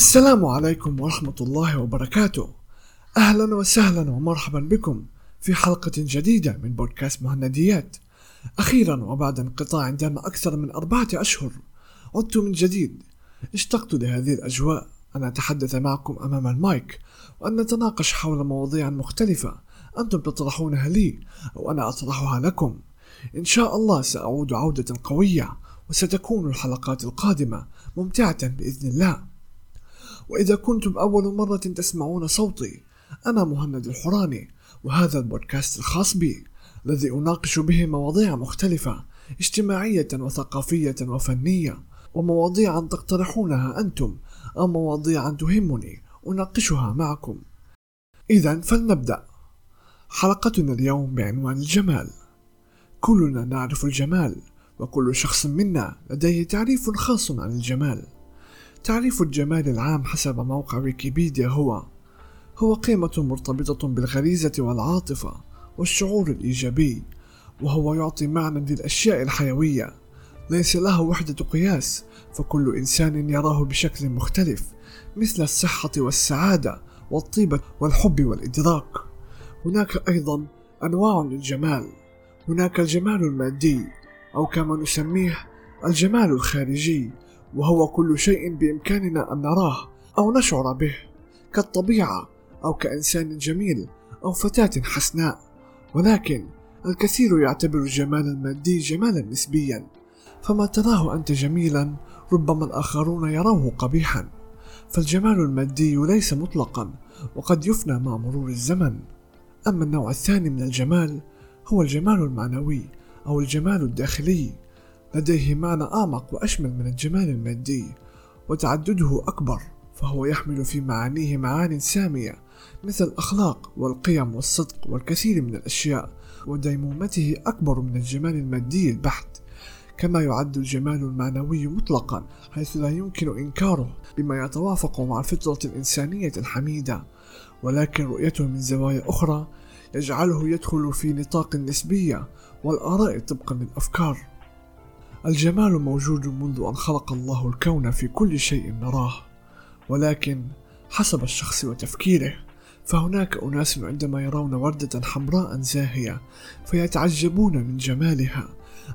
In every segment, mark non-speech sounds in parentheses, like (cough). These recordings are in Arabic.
السلام عليكم ورحمة الله وبركاته. أهلا وسهلا ومرحبا بكم في حلقة جديدة من بودكاست مهنديات. أخيرا وبعد انقطاع دام أكثر من أربعة أشهر عدت من جديد. اشتقت لهذه الأجواء. أن أتحدث معكم أمام المايك وأن نتناقش حول مواضيع مختلفة أنتم تطرحونها لي أو أنا أطرحها لكم. إن شاء الله سأعود عودة قوية وستكون الحلقات القادمة ممتعة بإذن الله. وإذا كنتم أول مرة تسمعون صوتي أنا مهند الحراني وهذا البودكاست الخاص بي الذي أناقش به مواضيع مختلفة اجتماعية وثقافية وفنية ومواضيعا تقترحونها أنتم أو مواضيعا تهمني أناقشها معكم. إذا فلنبدأ. حلقتنا اليوم بعنوان الجمال. كلنا نعرف الجمال وكل شخص منا لديه تعريف خاص عن الجمال. تعريف الجمال العام حسب موقع ويكيبيديا هو هو قيمة مرتبطة بالغريزة والعاطفة والشعور الإيجابي وهو يعطي معنى للأشياء الحيوية. ليس له وحدة قياس فكل إنسان يراه بشكل مختلف مثل الصحة والسعادة والطيبة والحب والإدراك. هناك أيضا أنواع للجمال هناك الجمال المادي أو كما نسميه الجمال الخارجي وهو كل شيء بإمكاننا أن نراه أو نشعر به كالطبيعة أو كإنسان جميل أو فتاة حسناء. ولكن الكثير يعتبر الجمال المادي جمالا نسبيا. فما تراه أنت جميلا ربما الآخرون يروه قبيحا. فالجمال المادي ليس مطلقا وقد يفنى مع مرور الزمن. أما النوع الثاني من الجمال هو الجمال المعنوي أو الجمال الداخلي. لديه معنى أعمق وأشمل من الجمال المادي وتعدده أكبر فهو يحمل في معانيه معان سامية مثل الأخلاق والقيم والصدق والكثير من الأشياء وديمومته أكبر من الجمال المادي البحت. كما يعد الجمال المعنوي مطلقا حيث لا يمكن إنكاره بما يتوافق مع الفطرة الإنسانية الحميدة. ولكن رؤيته من زوايا أخرى يجعله يدخل في نطاق النسبية والآراء طبقا للأفكار. الجمال موجود منذ أن خلق الله الكون في كل شيء نراه ولكن حسب الشخص وتفكيره فهناك أناس عندما يرون وردة حمراء زاهية فيتعجبون من جمالها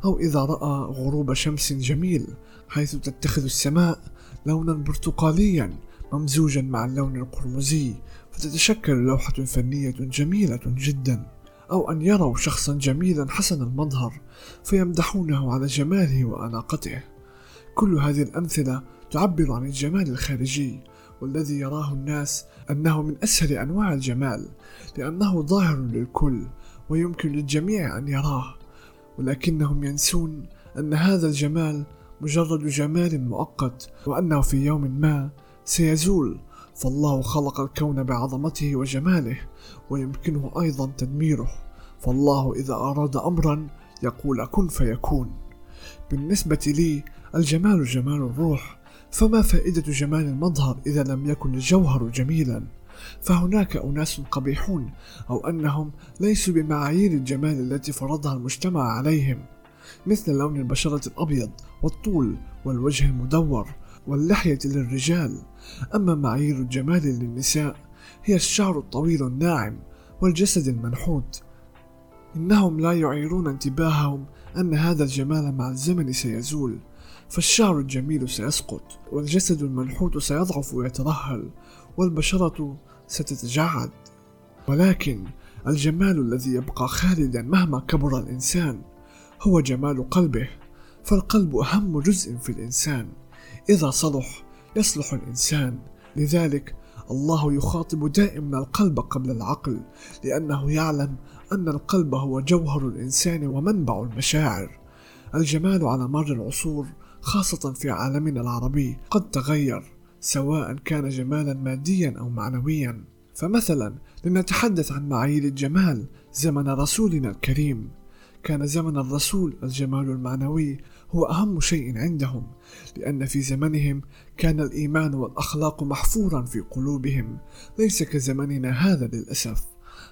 أو إذا رأى غروب شمس جميل حيث تتخذ السماء لونا برتقاليا ممزوجا مع اللون القرمزي فتتشكل لوحة فنية جميلة جدا. أو أن يروا شخصا جميلا حسن المظهر فيمدحونه على جماله وأناقته. كل هذه الأمثلة تعبر عن الجمال الخارجي والذي يراه الناس أنه من أسهل أنواع الجمال لأنه ظاهر للكل ويمكن للجميع أن يراه. ولكنهم ينسون أن هذا الجمال مجرد جمال مؤقت وأنه في يوم ما سيزول فالله خلق الكون بعظمته وجماله ويمكنه أيضا تدميره. فالله إذا أراد أمرا يقول كن فيكون. بالنسبة لي الجمال جمال الروح. فما فائدة جمال المظهر إذا لم يكن الجوهر جميلا؟ فهناك أناس قبيحون أو أنهم ليسوا بمعايير الجمال التي فرضها المجتمع عليهم. مثل لون البشرة الأبيض والطول والوجه المدور. واللحية للرجال. أما معايير الجمال للنساء هي الشعر الطويل الناعم والجسد المنحوت. إنهم لا يعيرون انتباههم أن هذا الجمال مع الزمن سيزول فالشعر الجميل سيسقط والجسد المنحوت سيضعف ويترهل والبشرة ستتجعد. ولكن الجمال الذي يبقى خالدا مهما كبر الإنسان هو جمال قلبه فالقلب أهم جزء في الإنسان. إذا صلح يصلح الإنسان. لذلك الله يخاطب دائما القلب قبل العقل لأنه يعلم أن القلب هو جوهر الإنسان ومنبع المشاعر. الجمال على مر العصور خاصة في عالمنا العربي قد تغير سواء كان جمالا ماديا أو معنويا. فمثلا لنتحدث عن معايير الجمال زمن رسولنا الكريم. كان زمن الرسول الجمال المعنوي هو أهم شيء عندهم لأن في زمنهم كان الإيمان والأخلاق محفورا في قلوبهم ليس كزمننا هذا للأسف.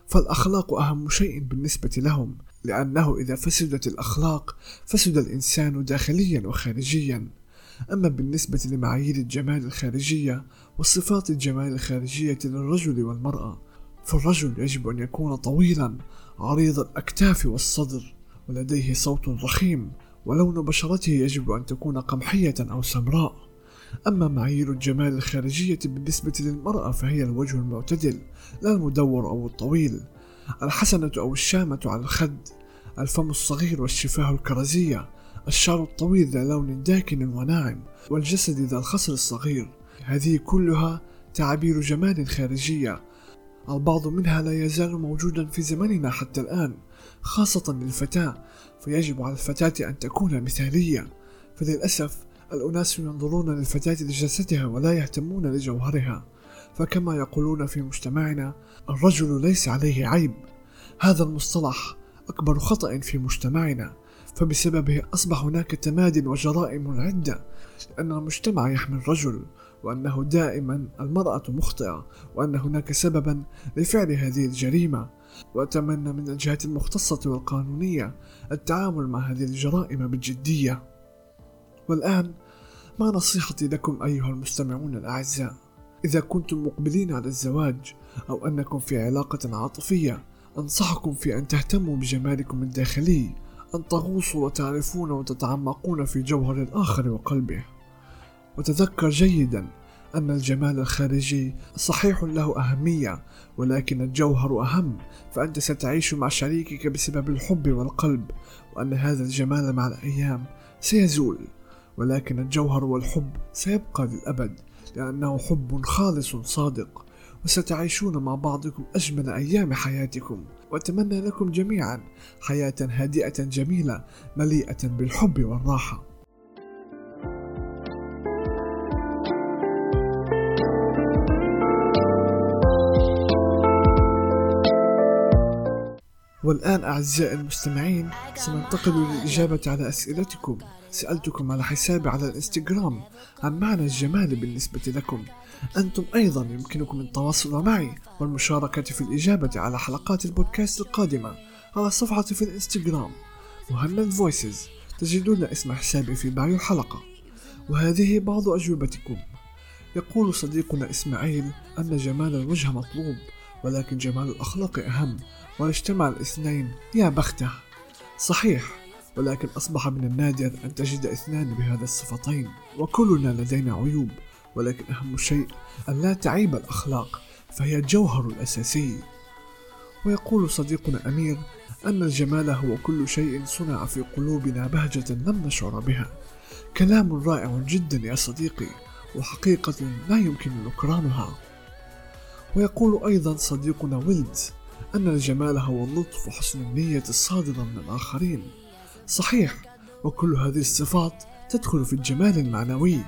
فالأخلاق أهم شيء بالنسبة لهم لأنه إذا فسدت الأخلاق فسد الإنسان داخليا وخارجيا. أما بالنسبة لمعايير الجمال الخارجية والصفات الجمال الخارجية للرجل والمرأة فالرجل يجب أن يكون طويلا عريض الأكتاف والصدر. ولديه صوت رخيم ولون بشرته يجب أن تكون قمحية أو سمراء. أما معايير الجمال الخارجية بالنسبة للمرأة فهي الوجه المعتدل لا المدور أو الطويل. الحسنة أو الشامة على الخد الفم الصغير والشفاه الكرزية الشعر الطويل ذا لون داكن وناعم والجسد ذا الخصر الصغير. هذه كلها تعابير جمال خارجية. البعض منها لا يزال موجودا في زمننا حتى الآن. خاصة للفتاة فيجب على الفتاة أن تكون مثالية. فللأسف الأناس ينظرون للفتاة لجسدها ولا يهتمون لجوهرها. فكما يقولون في مجتمعنا الرجل ليس عليه عيب. هذا المصطلح أكبر خطأ في مجتمعنا. فبسببه أصبح هناك تماد وجرائم عدة. لأن المجتمع يحمي الرجل وأنه دائما المرأة مخطئة وأن هناك سببا لفعل هذه الجريمة. وأتمنى من الجهات المختصة والقانونية التعامل مع هذه الجرائم بجدية والآن ما نصيحتي لكم أيها المستمعون الأعزاء؟ إذا كنتم مقبلين على الزواج أو أنكم في علاقة عاطفية أنصحكم في أن تهتموا بجمالكم الداخلي أن تغوصوا وتعرفون وتتعمقون في جوهر الآخر وقلبه. وتذكر جيدا أن الجمال الخارجي صحيح له أهمية ولكن الجوهر أهم فأنت ستعيش مع شريكك بسبب الحب والقلب وأن هذا الجمال مع الأيام سيزول ولكن الجوهر والحب سيبقى للأبد لأنه حب خالص صادق وستعيشون مع بعضكم أجمل أيام حياتكم وأتمنى لكم جميعا حياة هادئة جميلة مليئة بالحب والراحة. والآن أعزائي المستمعين سننتقل للإجابة على أسئلتكم. سألتكم على حسابي على الإنستغرام. عن معنى الجمال بالنسبة لكم. أنتم أيضا يمكنكم التواصل معي والمشاركة في الإجابة على حلقات البودكاست القادمة على صفحتي في الإنستغرام. مهند voices تجدون اسم حسابي في bio الحلقة. وهذه بعض أجوبتكم. يقول صديقنا إسماعيل أن جمال الوجه مطلوب. ولكن جمال الأخلاق أهم واجتمع الاثنين. يا بختة. صحيح ولكن أصبح من النادر أن تجد اثنان بهذا الصفتين وكلنا لدينا عيوب ولكن أهم شيء أن لا تعيب الأخلاق فهي الجوهر الأساسي. ويقول صديقنا أمير أن الجمال هو كل شيء صنع في قلوبنا بهجة لم نشعر بها. كلام رائع جدا يا صديقي وحقيقة لا يمكن نكرانها. ويقول أيضا صديقنا ويلد أن الجمال هو اللطف وحسن النية الصادرة من الآخرين. صحيح وكل هذه الصفات تدخل في الجمال المعنوي.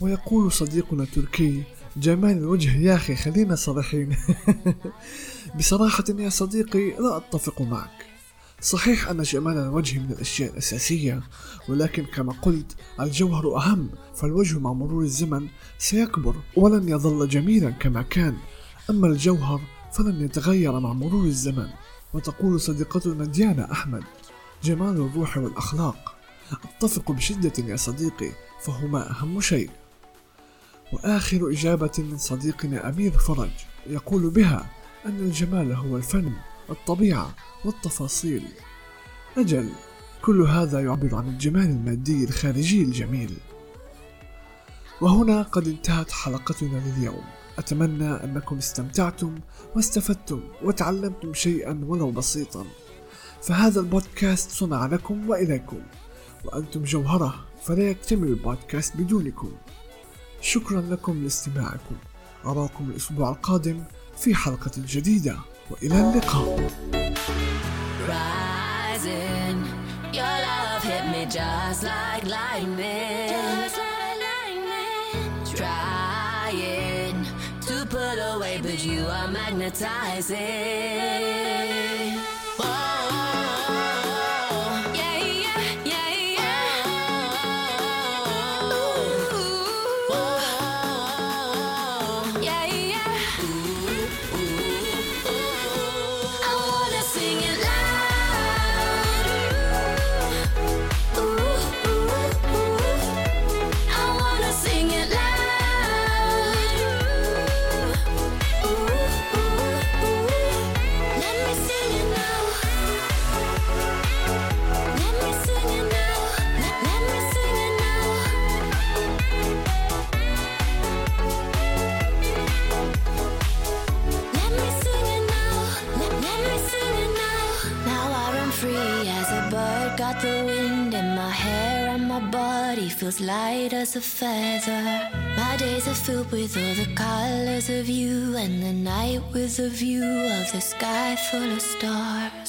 ويقول صديقنا تركي جمال الوجه يا أخي خلينا صريحين. (laughs) بصراحة يا صديقي لا أتفق معك. صحيح أن جمال الوجه من الأشياء الأساسية ولكن كما قلت الجوهر أهم فالوجه مع مرور الزمن سيكبر ولن يظل جميلا كما كان. أما الجوهر فلن يتغير مع مرور الزمن وتقول صديقتنا ديانا أحمد جمال الروح والأخلاق. أتفق بشدة يا صديقي فهما أهم شيء. وآخر إجابة من صديقنا أمير فرج يقول بها أن الجمال هو الفن والطبيعة والتفاصيل. أجل كل هذا يعبر عن الجمال المادي الخارجي الجميل. وهنا قد انتهت حلقتنا لليوم. أتمنى أنكم استمتعتم واستفدتم وتعلمتم شيئا ولو بسيطا. فهذا البودكاست صنع لكم وإليكم وأنتم جوهرة فلا يكتمل البودكاست بدونكم. شكرا لكم لاستماعكم. أراكم الأسبوع القادم في حلقة جديدة وإلى اللقاء. Rising, your love hit me just like lightning. hypnotizing. got the wind in my hair and my body feels light as a feather. My days are filled with all the colors of you and the night with a view of the sky full of stars.